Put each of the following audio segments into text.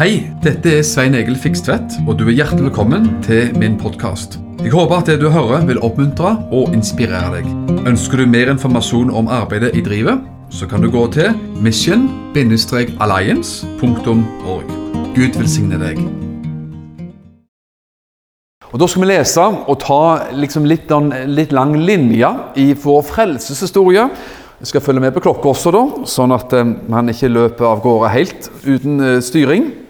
Hei, dette er Svein Egil Fikstvedt, og du er hjertelig velkommen til min podkast. Jeg håper at det du hører vil oppmuntre og inspirere deg. Ønsker du mer informasjon om arbeidet i drivet, så kan du gå til mission-alliance.org. Gud velsigne deg. Og Da skal vi lese og ta liksom litt, litt lang linje i vår frelseshistorie. Jeg skal følge med på klokka også, da, sånn at eh, man ikke løper av gårde helt uten eh, styring.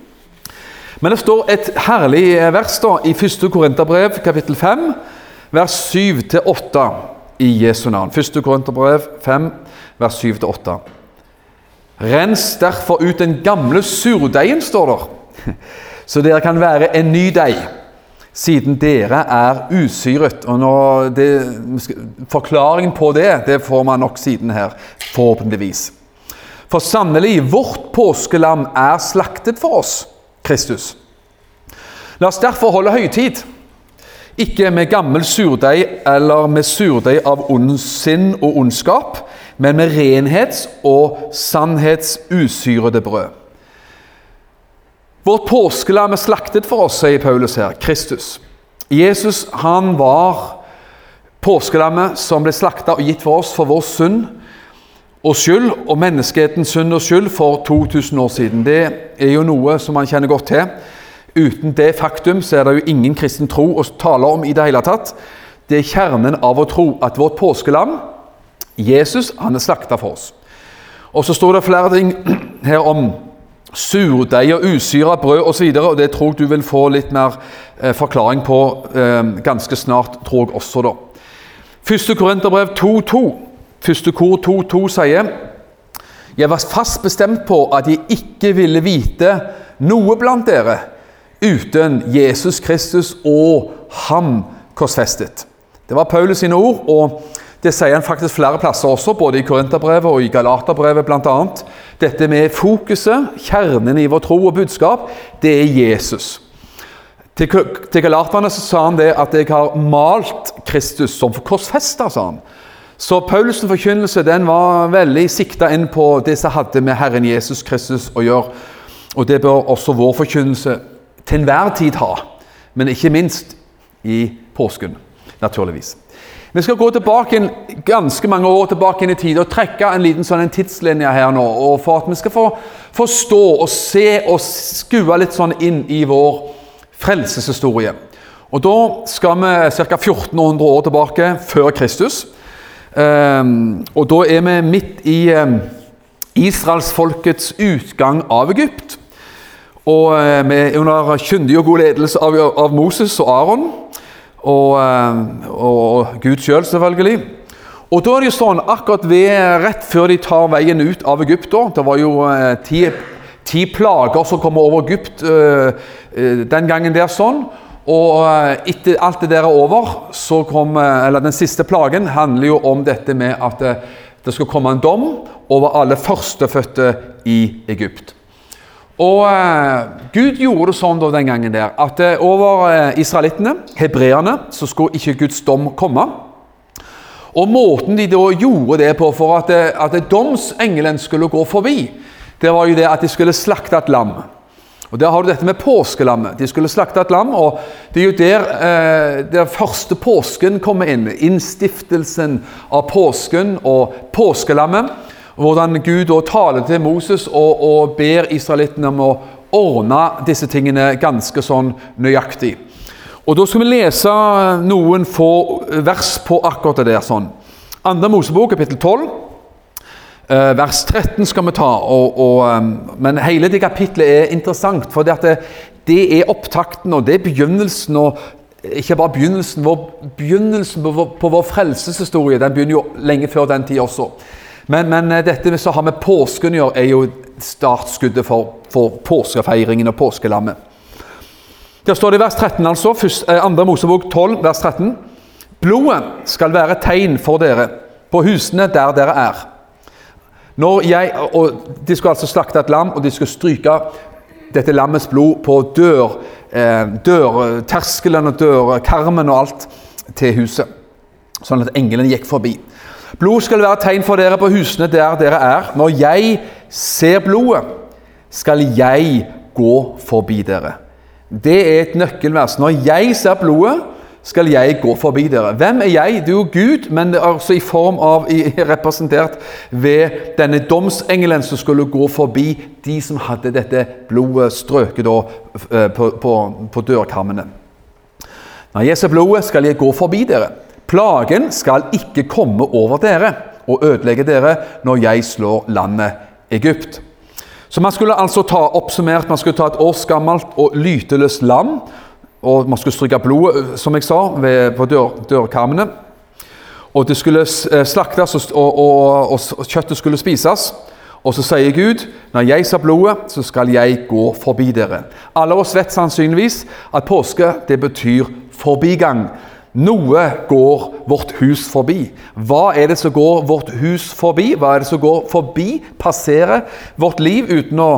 Men det står et herlig vers da, i 1. Korinterbrev, kapittel 5, vers 7-8 i Jesu navn. 1. Korinterbrev 5, vers 7-8. Rens derfor ut den gamle surdeigen, står der, så dere kan være en ny deig, siden dere er usyret. Og det, Forklaringen på det det får man nok siden her, forhåpentligvis. For sannelig, vårt påskelam er slaktet for oss. Kristus. La oss derfor holde høytid, ikke med gammel surdeig eller med surdeig av ondsinn og ondskap, men med renhets- og sannhetsusyrede brød. Vårt påskelam er slaktet for oss, sier Paulus her, Kristus. Jesus han var påskelammet som ble slakta og gitt for oss for vår synd og skyld, og menneskehetens synd og skyld for 2000 år siden. Det er jo noe som man kjenner godt til. Uten det faktum så er det jo ingen kristen tro å tale om i det hele tatt. Det er kjernen av å tro at vårt påskelam, Jesus, han er slakta for oss. Og så står det flere ting her om surdeig og usyra brød osv., og, og det tror jeg du vil få litt mer eh, forklaring på eh, ganske snart, tror jeg også, da. Første Korinterbrev 2.2 Første kor 2.2 sier Jeg var fast bestemt på at jeg ikke ville vite noe blant dere uten Jesus Kristus og ham korsfestet. Det var Paulus sine ord, og det sier han faktisk flere plasser også, både i Korinterbrevet og i Galaterbrevet bl.a. Dette med fokuset, kjernen i vår tro og budskap, det er Jesus. Til, til galaterne sa han det at 'jeg har malt Kristus som korsfesta', sa han. Så Paulsen' forkynnelse den var veldig sikta inn på det som hadde med Herren Jesus Kristus å gjøre. Og det bør også vår forkynnelse til enhver tid ha, men ikke minst i påsken, naturligvis. Vi skal gå tilbake en, ganske mange år tilbake inn i tid og trekke en liten sånn en tidslinje her nå, og for at vi skal få forstå og se og skue litt sånn inn i vår frelseshistorie. Og Da skal vi ca. 1400 år tilbake før Kristus. Um, og da er vi midt i um, israelsfolkets utgang av Egypt. Og uh, vi er under kyndig og god ledelse av, Moses og Aron. Og, uh, og Gud sjøl, selv, selvfølgelig. Og da er det jo sånn, akkurat ved, rett før de tar veien ut av Egypt Det var jo uh, ti, ti, plager som kom over Egypt den gangen der. sånn, og eh, etter alt det der er over, så kom eh, Eller den siste plagen handler jo om dette med at eh, det skal komme en dom over alle førstefødte i Egypt. Og Gud gjorde det sånn da den gangen der at over israelittene, hebreerne, så skulle ikke Guds dom komme. Og måten de da gjorde det på for at, at domsengelen skulle gå forbi, det var jo det at de skulle slakte et lam. Og Der har du dette med påskelammet. De skulle slakte et lam. og Det er jo der, eh, der første påsken kommer inn. Innstiftelsen av påsken og påskelammet. Hvordan Gud da taler til Moses og, og ber israelittene om å ordne disse tingene ganske sånn nøyaktig. Og Da skal vi lese noen få vers på akkurat det der. sånn. Andre Mosebok, kapittel 12. Uh, vers 13 skal vi ta, og, og, um, men hele det kapitlet er interessant. For det, det, er opptakten, og det er begynnelsen. og Ikke bare begynnelsen, vår, begynnelsen på, vår, på vår frelseshistorie. Den begynner jo lenge før den tid også. Men, men uh, dette som har med påsken å gjøre, er jo startskuddet for, for påskefeiringen og påskelammet. Der står det i vers 13, altså. 2. Eh, Mosebok 12, vers 13. Blodet skal være tegn for dere på husene der dere er. Når jeg, og De skulle altså slakte et lam, og de skulle stryke dette lammets blod på dør, eh, dørterskelen og dørkarmen og alt til huset, sånn at englene gikk forbi. Blod skal være tegn for dere på husene der dere er. Når jeg ser blodet, skal jeg gå forbi dere. Det er et nøkkelvers. Når jeg ser blodet, skal jeg gå forbi dere. Hvem er jeg? Du er jo Gud, men det er altså i form av representert ved denne domsengelen som skulle gå forbi de som hadde dette blodet strøket da, eh, på, på, på dørkammene. Når jeg ser blodet, skal jeg gå forbi dere. Plagen skal ikke komme over dere og ødelegge dere når jeg slår landet Egypt. Så man skulle altså ta oppsummert, man skulle ta et års gammelt og lyteløst lam og man skulle stryke blodet, som jeg sa, ved, på dør, dørkarmene. Og det skulle eh, slaktes, og, og, og, kjøttet skulle spises. Og så sier Gud, når jeg ser blodet, så skal jeg gå forbi dere. Alle oss vet sannsynligvis at påske det betyr forbigang. Noe går vårt hus forbi. Hva er det som går vårt hus forbi? Hva er det som går forbi, passerer vårt liv uten å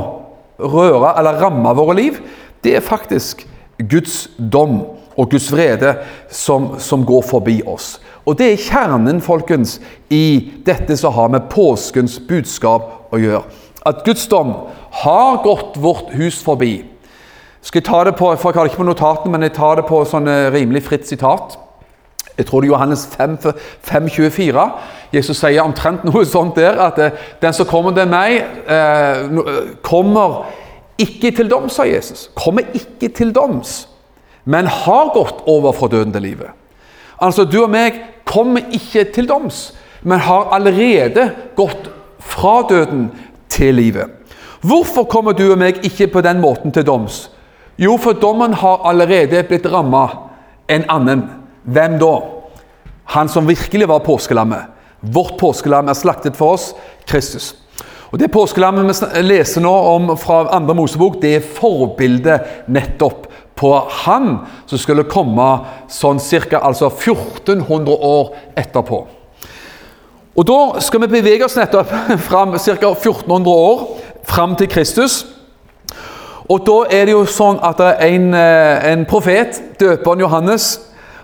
røre eller ramme våre liv? Det er faktisk Guds dom og Guds vrede som, som, går forbi oss. Og Det er kjernen folkens, i dette som har med påskens budskap å gjøre. At Guds dom har gått vårt hus forbi. Skal jeg ta det på, for jeg har det ikke på notatene, men jeg tar det på sånn eh, rimelig fritt sitat. Jeg tror det er Johannes 5, 24. Jesus sier omtrent noe sånt der, at eh, den som kommer til meg, eh, kommer ikke til doms, sa Jesus. Kommer ikke til doms, men har gått over fra døden til livet. Altså, du og meg kommer ikke til doms, men har allerede gått fra døden til livet. Hvorfor kommer du og meg ikke på den måten til doms? Jo, for dommen har allerede blitt ramma en annen. Hvem da? Han som virkelig var påskelammet. Vårt påskelam er slaktet for oss, Kristus. Og Det påskelammet vi leser nå om fra andre Mosebok, det er forbildet nettopp på han som skulle komme sånn ca. Altså 1400 år etterpå. Og Da skal vi bevege oss nettopp fram ca. 1400 år fram til Kristus. Og da er det jo sånn at en, eh, en profet, døperen Johannes,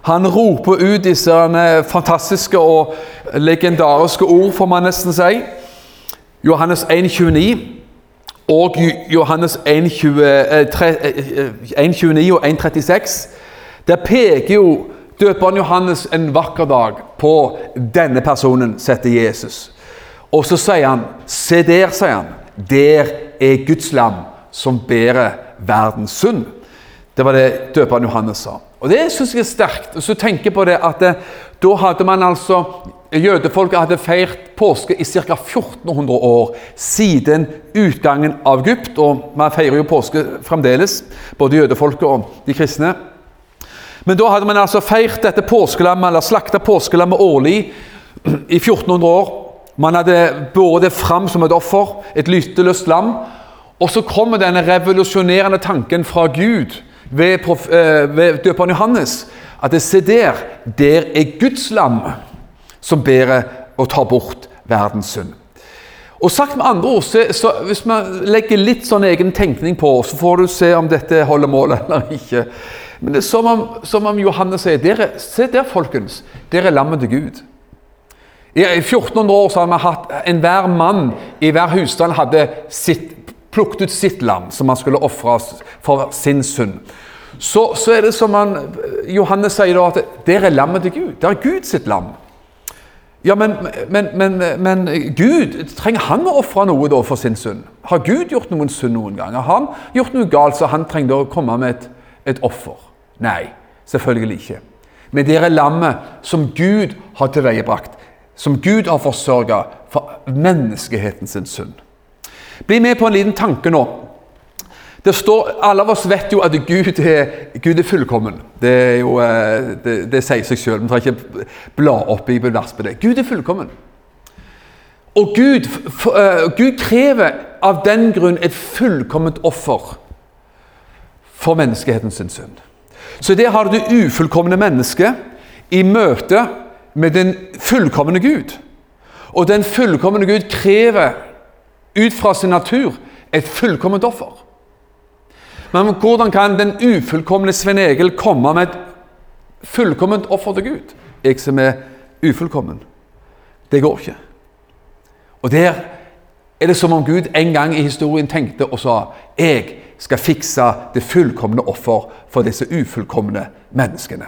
han roper ut disse fantastiske og legendariske ord, får man nesten si. Johannes 1,29 og Johannes 1,29 eh, og 1,36. Der peker jo døperen Johannes en vakker dag på denne personen setter Jesus. Og så sier han, se der, sier han, der er Guds lam som bærer verdens synd. Det var det døperen Johannes sa. Og Det syns jeg er sterkt. Og så tenker på det at da hadde man altså Jødefolket hadde feirt påske i ca. 1400 år siden utgangen av Egypt. Og man feirer jo påske fremdeles, både jødefolket og de kristne. Men da hadde man altså feirt dette påskelammet, eller slakta påskelammet årlig i 1400 år. Man hadde båret det fram som et offer, et lyteløst lam. Og så kommer denne revolusjonerende tanken fra Gud ved, eh, ved døperen Johannes at det, se der, der er Guds lam som bærer og tar bort verdens synd. Og sagt med andre ord, så, så Hvis vi legger litt sånn egen tenkning på, så får du se om dette holder mål eller ikke. Men det er som om, som om Johannes sier dere, Se der, folkens. Dere er lammet til Gud. I 1400 år så har vi hatt enhver mann i hver husstand hadde sitt, plukket ut sitt lam som han skulle ofre for sin synd. Så, så, er det som han, Johannes sier da, at dere er lammet til Gud. Det er Guds lam. Ja, men, men, men, men, Gud, trenger han å ofre noe da for sin synd? Har Gud gjort noen synd noen gang? Har han gjort noe galt så han trenger å komme med et, et offer? Nei, selvfølgelig ikke. Men det er lammet som Gud har tilveiebrakt, som Gud har forsørga for menneskehetens synd. Bli med på en liten tanke nå. Det står, Alle av oss vet jo at Gud er, Gud er fullkommen. Det, er jo, eh, det, det sier seg sjøl. Vi trenger ikke bla opp bibelvers på det. Gud er fullkommen. Og Gud, uh, Gud krever av den grunn et fullkomment offer for menneskehetens synd. Så det har du det ufullkomne mennesket i møte med den fullkomne Gud. Og den fullkomne Gud krever ut fra sin natur et fullkomment offer. Men hvordan kan den ufullkomne Svein Egil komme med et fullkomment offer til Gud? Jeg som er ufullkommen. Det går ikke. Og der er det som om Gud en gang i historien tenkte og sa jeg skal fikse det fullkomne offer for disse ufullkomne menneskene.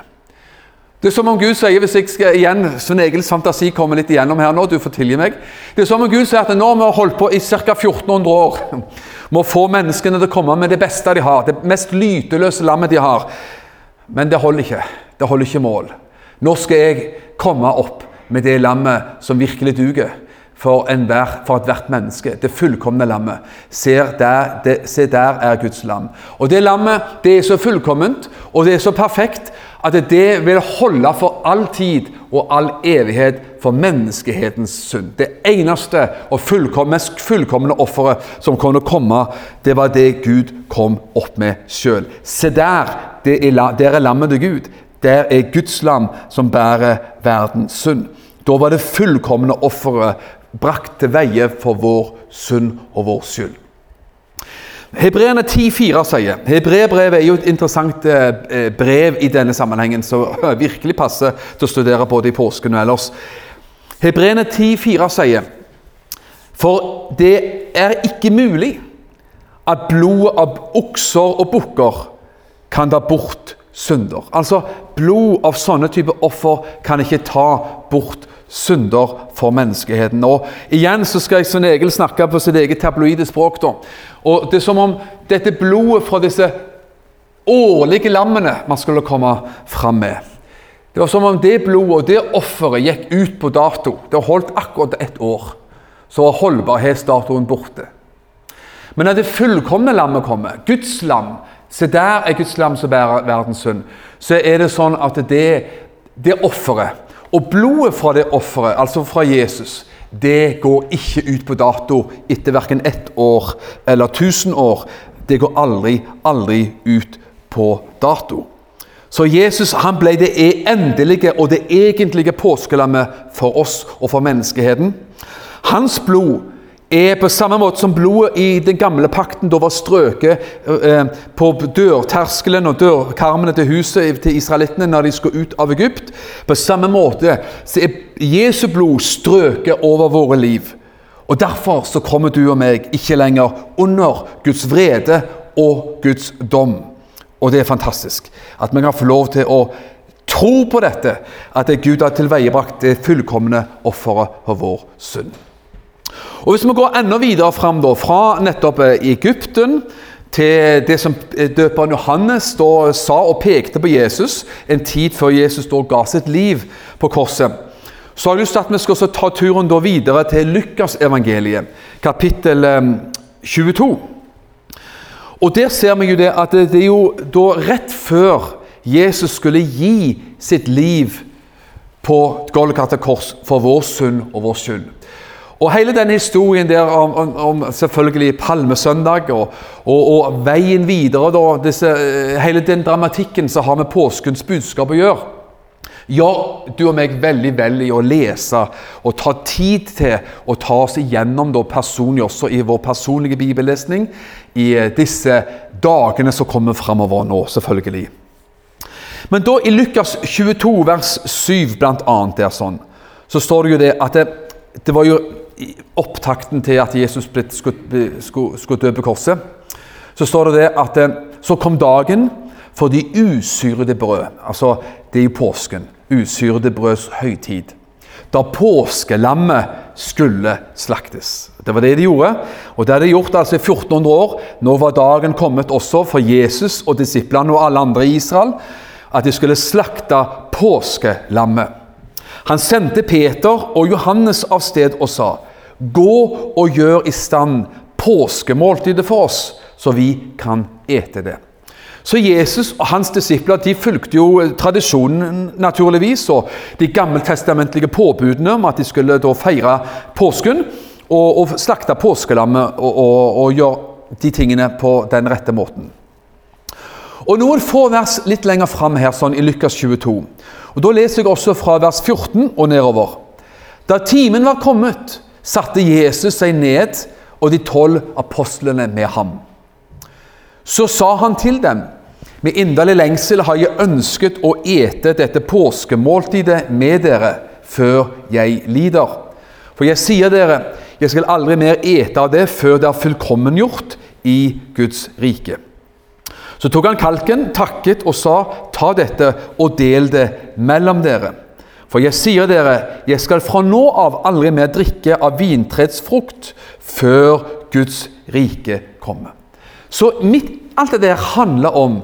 Det er som om Gud sier, hvis jeg skal igjen, Svein Egils fantasi kommer litt igjennom her nå, du får tilgi meg Det er som om Gud sier at nå har vi holdt på i ca. 1400 år med å få menneskene til å komme med det beste de har, det mest lyteløse lammet de har. Men det holder ikke. Det holder ikke mål. Nå skal jeg komme opp med det lammet som virkelig duger for, enhver, for ethvert menneske. Det fullkomne lammet. Der, det, se der er Guds lam. Og det lammet det er så fullkomment og det er så perfekt at det vil holde for all tid og all evighet for menneskehetens synd. Det eneste og fullkomne, mest fullkomne offeret som kunne komme, det var det Gud kom opp med sjøl. Se der, er, der er lammet til Gud. Der er Guds lam som bærer verdens synd. Da var det fullkomne offeret brakt til veie for vår synd og vår skyld. Hebreerne 10,4 sier Hebreerbrevet er jo et interessant eh, brev i denne sammenhengen, som virkelig passer til å studere både i påsken og ellers. Hebreerne 10,4 sier For det er ikke mulig at blodet av okser og bukker kan ta bort synder. Altså, blod av sånne type offer kan ikke ta bort synder for menneskeheten. Og Igjen så skal jeg Svein Egil snakke på sitt eget tabloide språk. da. Og Det er som om dette blodet fra disse årlige lammene man skulle komme fram med Det var som om det blodet og det offeret gikk ut på dato. Det har holdt akkurat ett år. Så var holdbarhetsdatoen borte. Men når det fullkomne lammet kommer, Guds lam Se der er Guds lam som bærer verdens synd. Så er det sånn at det, det offeret og blodet fra det offeret, altså fra Jesus, det går ikke ut på dato etter verken ett år eller tusen år. Det går aldri, aldri ut på dato. Så Jesus han ble det endelige og det egentlige påskelammet for oss og for menneskeheten. Hans blod er på samme måte som blodet i den gamle pakten da var strøket eh, på dørterskelen og dørkarmene til huset til israelittene når de skulle ut av Egypt. På samme måte så er Jesu blod strøket over våre liv. Og Derfor så kommer du og meg ikke lenger under Guds vrede og Guds dom. Og det er fantastisk at vi kan få lov til å tro på dette, at det Gud har tilveiebrakt det fullkomne offeret for vår synd. Og Hvis vi går enda videre fram, da, fra nettopp eh, Egypten til det som eh, døperen Johannes da sa og pekte på Jesus en tid før Jesus da ga sitt liv på korset, så har jeg lyst til at vi skal ta turen da videre til Lukasevangeliet, kapittel 22. Eh, og Der ser vi jo det at det er jo da rett før Jesus skulle gi sitt liv på Golgata kors for vår synd og vår skyld. Og hele denne historien der om, om, om selvfølgelig palmesøndag og, og, og veien videre, da, disse, eh, hele den dramatikken som har med påskens budskap å gjøre, gjør du og meg veldig vel i å lese og ta tid til å ta oss igjennom da personlig, også i vår personlige bibellesning, i eh, disse dagene som kommer framover nå, selvfølgelig. Men da i Lukas 22, vers 7 blant annet, der sånn, så står det jo det at det, det var jo opptakten til at Jesus skulle, dø på korset, så står det, det at eh, så kom dagen for de usyrede brød. Altså, det er jo påsken. Usyrede brøds høytid. Da påskelammet skulle slaktes. Det var det de gjorde. Og det hadde de gjort altså i 1400 år. Nå var dagen kommet også for Jesus og disiplene og alle andre i Israel at de skulle slakte påskelammet. Han sendte Peter og Johannes av sted og sa:" Gå og gjør i stand påskemåltidet for oss, så vi kan ete det. Så Jesus og hans disipler de fulgte jo tradisjonen, naturligvis, og de gammeltestamentlige påbudene om at de skulle da feire påsken og, og slakte påskelammet og, og, og gjøre de tingene på den rette måten. Og Noen få vers litt lenger fram her, sånn i Lukas 22. Og Da leser jeg også fra vers 14 og nedover. Da timen var kommet, satte Jesus seg ned og de tolv apostlene med ham. Så sa han til dem, med inderlig lengsel har jeg ønsket å ete dette påskemåltidet med dere før jeg lider. For jeg sier dere, Jeg skal aldri mer ete av det før det er fullkommengjort i Guds rike. Så tok han kalken, takket og sa, ta dette og del det mellom dere. For jeg sier dere, jeg skal fra nå av aldri mer drikke av vintredsfrukt før Guds rike kommer. Så mitt, alt det der handler om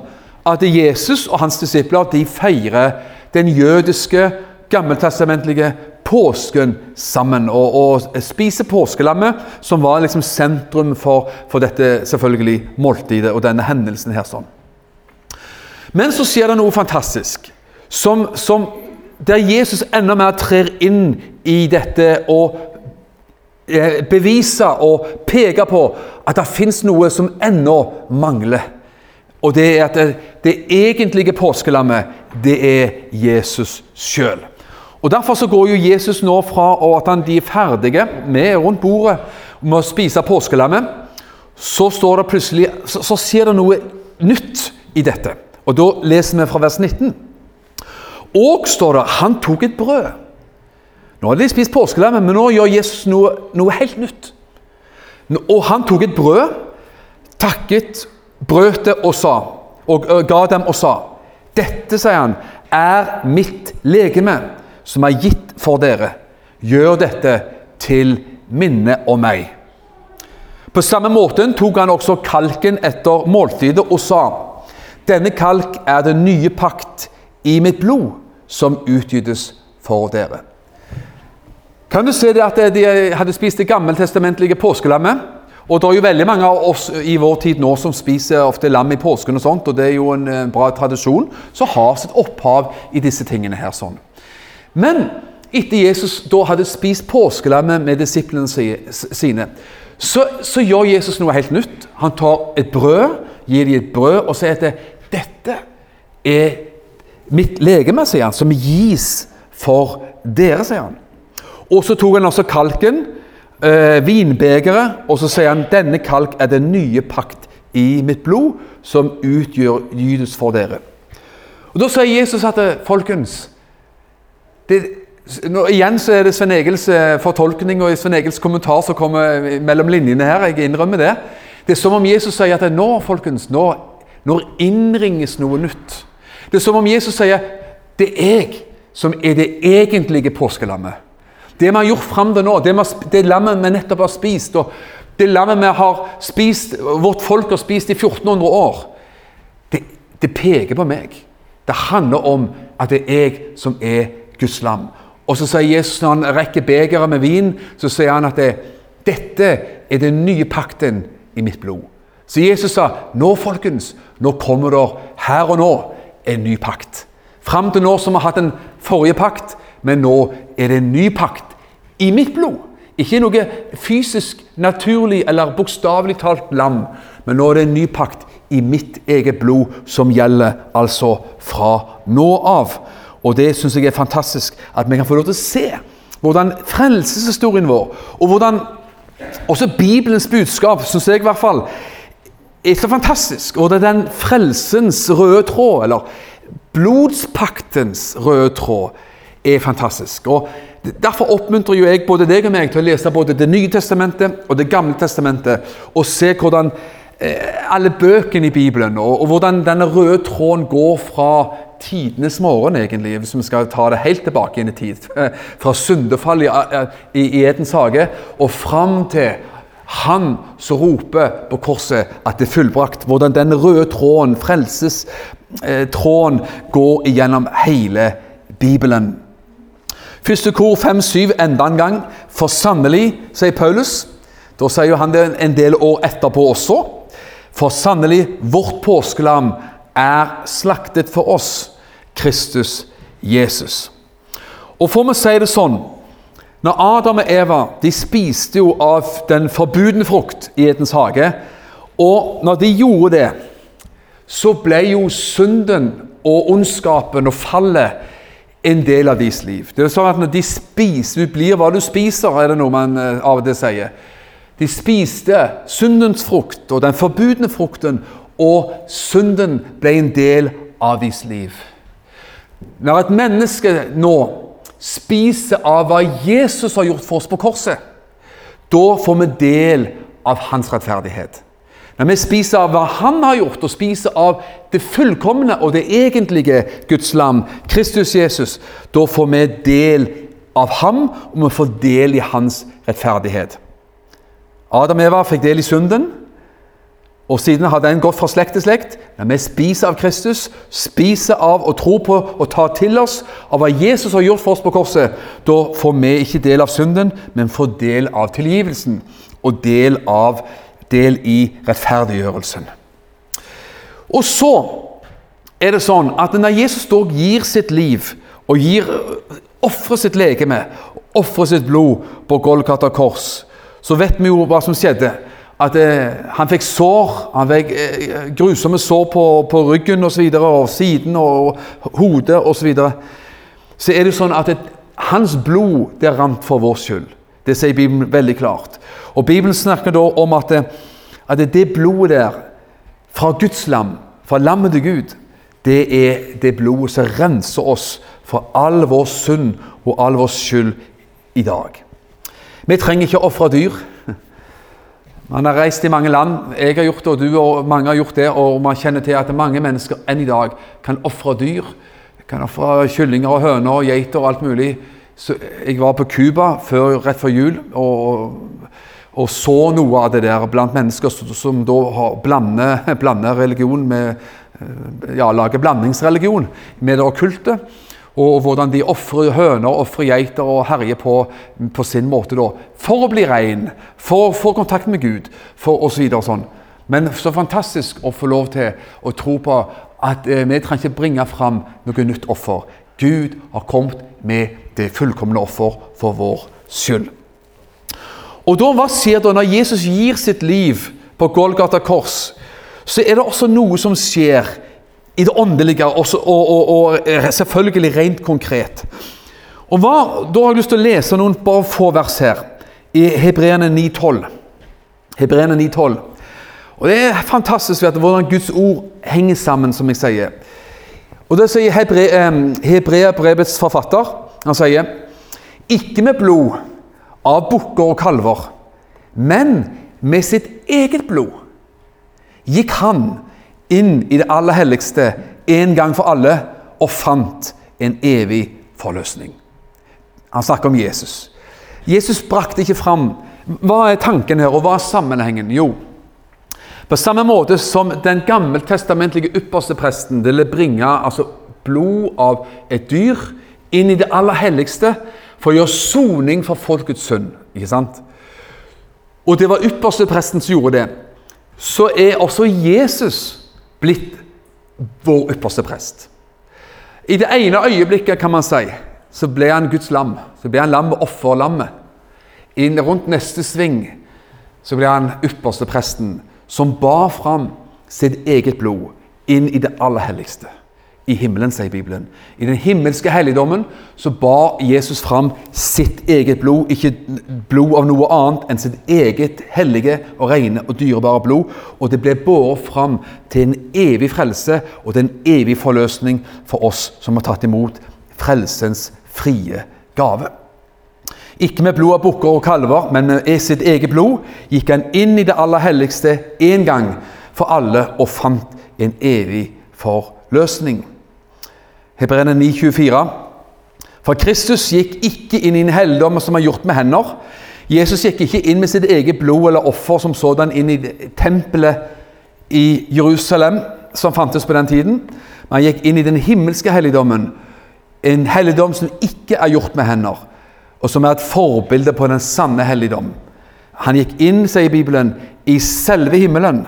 at Jesus og hans disipler de feirer den jødiske, gammeltestamentlige påsken sammen. Og, og spiser påskelammet, som var liksom sentrum for, for, dette selvfølgelig måltidet og denne hendelsen her. sånn. Men så skjer det noe fantastisk, som, som der Jesus enda mer trer inn i dette og beviser bevise og peke på at det fins noe som ennå mangler. Og det er at det egentlige påskelammet, det er Jesus sjøl. Og Derfor så går jo Jesus nå fra at han, de er ferdige med rundt bordet med å spise påskelammet, så, står det plutselig, så, så skjer det noe nytt i dette. Og Da leser vi fra vers 19. Og står det han tok et brød. Nå hadde de spist påskelammet, men nå gjør Jesus noe, noe helt nytt. Og han tok et brød, takket, brøt det og sa, og ga dem og sa Dette, sier han, er mitt legeme, som er gitt for dere. Gjør dette til minne om meg. På samme måte tok han også kalken etter måltidet og sa denne kalk er den nye pakt i mitt blod, som utgytes for dere. Kan du se det at de hadde spist det gammeltestamentlige påskelammet? Og det er jo veldig mange av oss i vår tid nå som spiser ofte lam i påsken, og sånt, og det er jo en bra tradisjon, som har sitt opphav i disse tingene her. sånn. Men etter Jesus da hadde spist påskelammet med disiplene sine, så, så, gjør Jesus noe helt nytt. Han tar et brød, gir dem et brød og sier at dette er mitt legeme, sier han, som gis for dere, sier han. Og så tok han også kalken, eh, vinbegeret, og så sier han denne kalk er den nye pakt i mitt blod, som utgjør gydes for dere. Og Da sier Jesus at eh, folkens det, nå, Igjen så er det Svein Egils eh, fortolkning og Svein Egils kommentar som kommer mellom linjene her. Jeg innrømmer det. Det er som om Jesus sier at nå, folkens, nå når innringes noe nytt. Det er som om Jesus sier det er jeg som er det egentlige påskelammet. Det vi har gjort fram til nå, det, det lammet vi nettopp har spist, og det lammet vi har spist, vårt folk har spist i 1400 år, det, det peker på meg. Det handler om at det er jeg som er Guds lam. Og så sier Jesus når han rekker begeret med vin, så sier han at det, dette er den nye pakten i mitt blod. Så Jesus sa nå folkens, nå kommer det her og nå en ny pakt. Fram til nå vi har hatt en forrige pakt, men nå er det en ny pakt i mitt blod. Ikke noe fysisk, naturlig eller bokstavelig talt lam, men nå er det en ny pakt i mitt eget blod som gjelder altså fra nå av. Og det syns jeg er fantastisk at vi kan få lov til å se hvordan frelseshistorien vår, og hvordan også Bibelens budskap, syns jeg i hvert fall, er så fantastisk. Og det er den frelsens røde tråd, eller blodspaktens røde tråd, er fantastisk. Og Derfor oppmuntrer jo jeg både deg og meg til å lese både Det nye testamentet og Det gamle testamentet, og se hvordan eh, alle bøkene i Bibelen, og, og, hvordan denne røde tråden går fra tidenes morgen, egentlig, hvis vi skal ta det helt tilbake inn i tid. Fra syndefallet i, i, Edens hage og fram til han som roper på korset at det er fullbrakt. Hvordan den røde tråden, frelsestråden, eh, går igjennom hele Bibelen. Første kor 5-7 enda en gang. For sannelig, sier Paulus. Da sier han det en del år etterpå også. For sannelig, vårt påskelam er slaktet for oss, Kristus Jesus. Og får vi si det sånn når Adam og Eva de spiste jo av den forbudne frukt i Edens hage, og når de gjorde det, så ble jo synden og ondskapen og fallet en del av deres liv. Det er sånn at Når de spiser Du blir hva du spiser, er det noe man eh, av og til sier. De spiste syndens frukt og den forbudne frukten, og synden ble en del av deres liv. Når et menneske nå spiser av hva Jesus har gjort for oss på korset, Da får vi del av hans rettferdighet. Når vi spiser av hva han har gjort, og spiser av det fullkomne og det egentlige Guds lam, Kristus Jesus, da får vi del av ham, og vi får del i hans rettferdighet. Adam og Eva fikk del i synden, og siden har den gått fra slekt til slekt. Når vi spiser av Kristus, spiser av og tror på og tar til oss av hva Jesus har gjort for oss på korset, da får vi ikke del av synden, men får del av tilgivelsen og del, av, del i rettferdiggjørelsen. Og så er det sånn at når Jesus da gir sitt liv og gir ofrer sitt legeme, ofrer sitt blod på Golgata kors, så vet vi jo hva som skjedde. At eh, han fikk sår, han fikk eh, grusomme sår på, på ryggen og, så videre, og siden og, og hodet osv. Så, videre. så er det sånn at et, hans blod det rant for vår skyld. Det sier Bibelen veldig klart. Og Bibelen snakker da om at, at det blodet der, fra Guds lam, fra lammet til Gud, det er det blodet som renser oss for all vår synd og all vår skyld i dag. Vi trenger ikke å ofre dyr. Man har reist i mange land. Jeg har gjort det, og du og mange har gjort det. Og man kjenner til at mange mennesker enn i dag kan ofre dyr. Kan ofre kyllinger og høner og geiter og alt mulig. Så jeg var på Cuba rett før jul og, og, så noe av det der blant mennesker som, som da blander, blander religion med ja, lager blandingsreligion med det okkulte. Og hvordan de ofrer høner, ofrer geiter og herjer på, på sin måte da, for å bli ren, for å få kontakt med Gud for osv. Så sånn. Men så fantastisk å få lov til å tro på at eh, vi trenger ikke bringe fram noe nytt offer. Gud har kommet med det fullkomne offer for vår skyld. Og da, Hva skjer da når Jesus gir sitt liv på Golgata kors? så er det også noe som skjer i det åndelige, og, og, og, eh, selvfølgelig rent konkret. Og hva, Da har jeg lyst til å lese noen bare få vers her, i Hebreerne 9,12. Hebreerne 9,12. Og Det er fantastisk vet du, hvordan Guds ord henger sammen, som jeg sier. Og Det sier Hebre, Hebreabrevets forfatter. Han sier ikke med blod av bukker og kalver, men med sitt eget blod gikk han inn i det aller helligste en gang for alle og fant en evig forløsning. Han snakker om Jesus. Jesus brakte ikke fram Hva er tanken her, og hva er sammenhengen? Jo, på samme måte som den gammeltestamentlige ypperste presten ville bringe altså blod av et dyr inn i det aller helligste for å gjøre soning for folkets synd. Ikke sant? Og det var ypperste presten som gjorde det så er også Jesus blitt vår ypperste prest. I det ene øyeblikket kan man si, så ble han Guds lam. Så ble han lam med offerlammet. Inn rundt neste sving så ble han ypperste presten, som bar fram sitt eget blod inn i det aller helligste i himmelen, sier Bibelen. I den himmelske helligdommen så bar Jesus fram sitt eget blod, ikke blod av noe annet enn sitt eget hellige og rene og dyrebare blod. Og det ble båret fram til en evig frelse og til en evig forløsning for oss som har tatt imot frelsens frie gave. Ikke med blod av bukker og kalver, men med sitt eget blod gikk han inn i det aller helligste én gang for alle og fant en evig forløsning. Hebreerne 9,24. For Kristus gikk ikke inn i en helligdom som er gjort med hender. Jesus gikk ikke inn med sitt eget blod eller offer som sådan inn i tempelet i Jerusalem, som fantes på den tiden. Men han gikk inn i den himmelske helligdommen, en helligdom som ikke er gjort med hender, og som er et forbilde på den sanne helligdom. Han gikk inn, sier Bibelen, i selve himmelen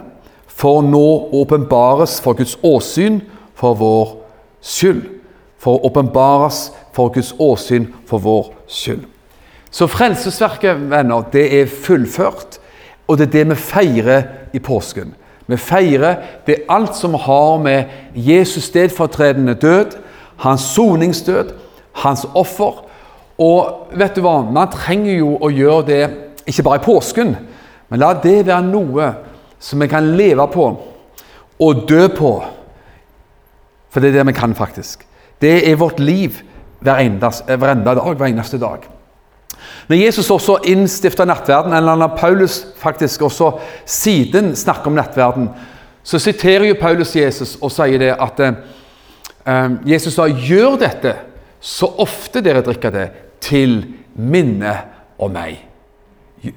for nå åpenbares Guds åsyn for vår skyld for å åpenbares for Guds åsyn for vår skyld. Så Frelsesverket, venner, det er fullført, og det er det vi feirer i påsken. Vi feirer det alt som har med Jesus stedfortredende død, hans soningsdød, hans offer. Og vet du hva, man trenger jo å gjøre det ikke bare i påsken, men la det være noe som vi kan leve på og dø på. For det er det vi kan, faktisk. Det er vårt liv hver, endas, hver enda dag, hver eneste dag. Når Jesus også innstifta nattverden, eller når Paulus faktisk også siden snakker om nattverden, så siterer jo Paulus Jesus og sier det at eh, Jesus sa 'gjør dette så ofte dere drikker det, til minne om meg'.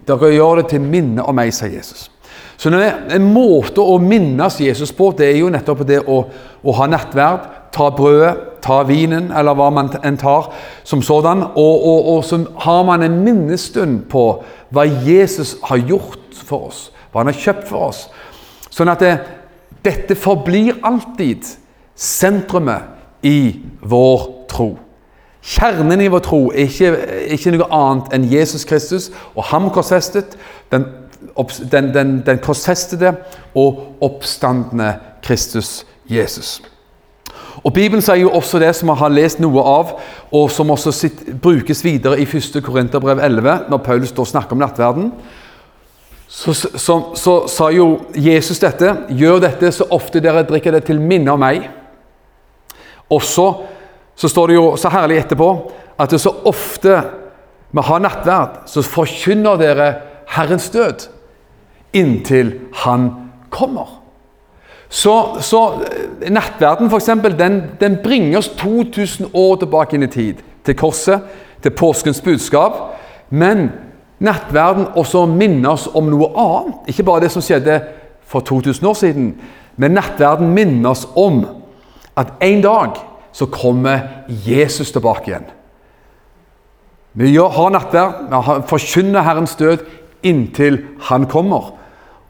Dere gjør det til minne om meg, sier Jesus. Så En måte å minnes Jesus på, det er jo nettopp det å, å ha nattverd, ta brødet, ta vinen, eller hva man enn tar som sådan. Og, og, og, så har man en minnestund på hva Jesus har gjort for oss, hva han har kjøpt for oss. Sånn at det, dette forblir alltid sentrumet i vår tro. Kjernen i vår tro er ikke, ikke noe annet enn Jesus Kristus og ham korsfestet, den, den, den, den korsfestede og oppstandende Kristus Jesus. Og Bibelen sier jo også det som vi har lest noe av, og som også sitt, brukes videre i 1. Korinterbrev 11, når Paulus da snakker om nattverden. Så, så, så, sa jo Jesus dette. Gjør dette så ofte dere drikker det til minne om meg. Også så står det jo så herlig etterpå at det så ofte vi har nattverd, så forkynner dere Herrens død inntil Han kommer. Så, så eh, nattverden for eksempel, den, den bringer oss 2000 år tilbake inn i tid. Til korset, til påskens budskap. Men nattverden også minner oss om noe annet. Ikke bare det som skjedde for 2000 år siden. Men nattverden minner oss om at en dag så kommer Jesus tilbake igjen. Vi har nattverd, vi forkynner Herrens død inntil Han kommer.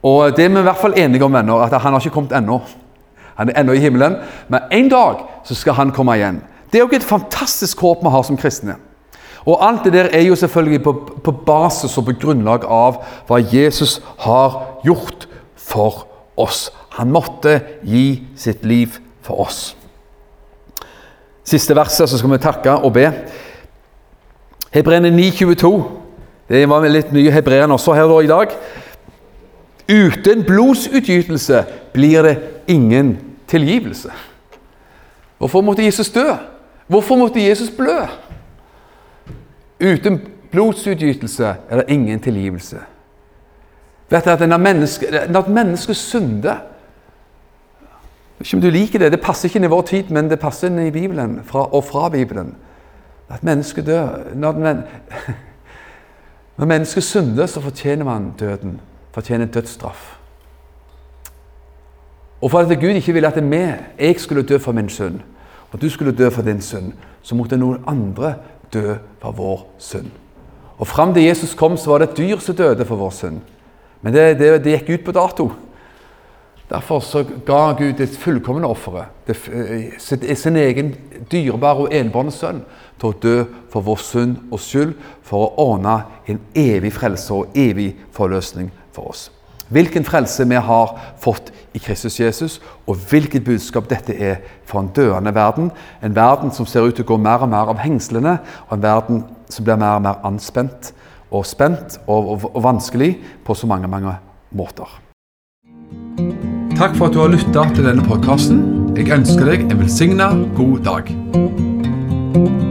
Og det er vi i hvert fall enige om venner, at han har ikke kommet ennå. Han er ennå i himmelen, men en dag så skal han komme igjen. Det er jo et fantastisk håp vi har som kristne. Og alt det der er jo selvfølgelig på, på basis og på grunnlag av hva Jesus har gjort for oss. Han måtte gi sitt liv for oss. Siste verset, så skal vi takke og be. Hebreerne 9,22. Det var litt mye hebreerne også her i dag. Uten blodsutgytelse blir det ingen tilgivelse. Hvorfor måtte Jesus dø? Hvorfor måtte Jesus blø? Uten blodsutgytelse er det ingen tilgivelse. Vet du at Når mennesket menneske synder Ikke om du liker det, det passer ikke inn i vår tid, men det passer inn i Bibelen fra, og fra Bibelen. At mennesket dør. Når, men, når mennesket synder, så fortjener man døden fortjener dødsstraff. Og for at Gud ikke ville at vi, jeg skulle dø for min synd, og du skulle dø for din synd, så måtte noen andre dø for vår synd. Og Fram til Jesus kom, så var det et dyr som døde for vår synd. Men det, det, det gikk ut på dato. Derfor så ga Gud det fullkomne offeret, sin egen dyrebare og enbårne sønn, til å dø for vår synd og skyld, for å ordne en evig frelse og evig forløsning for oss. Hvilken frelse vi har fått i Kristus Jesus, og hvilket budskap dette er for en døende verden. En verden som ser ut til å gå mer og mer av hengslene, og en verden som blir mer og mer anspent og spent og, og, og vanskelig på så mange, mange måter. Takk for at du har lytta til denne podkasten. Jeg ønsker deg en velsigna god dag.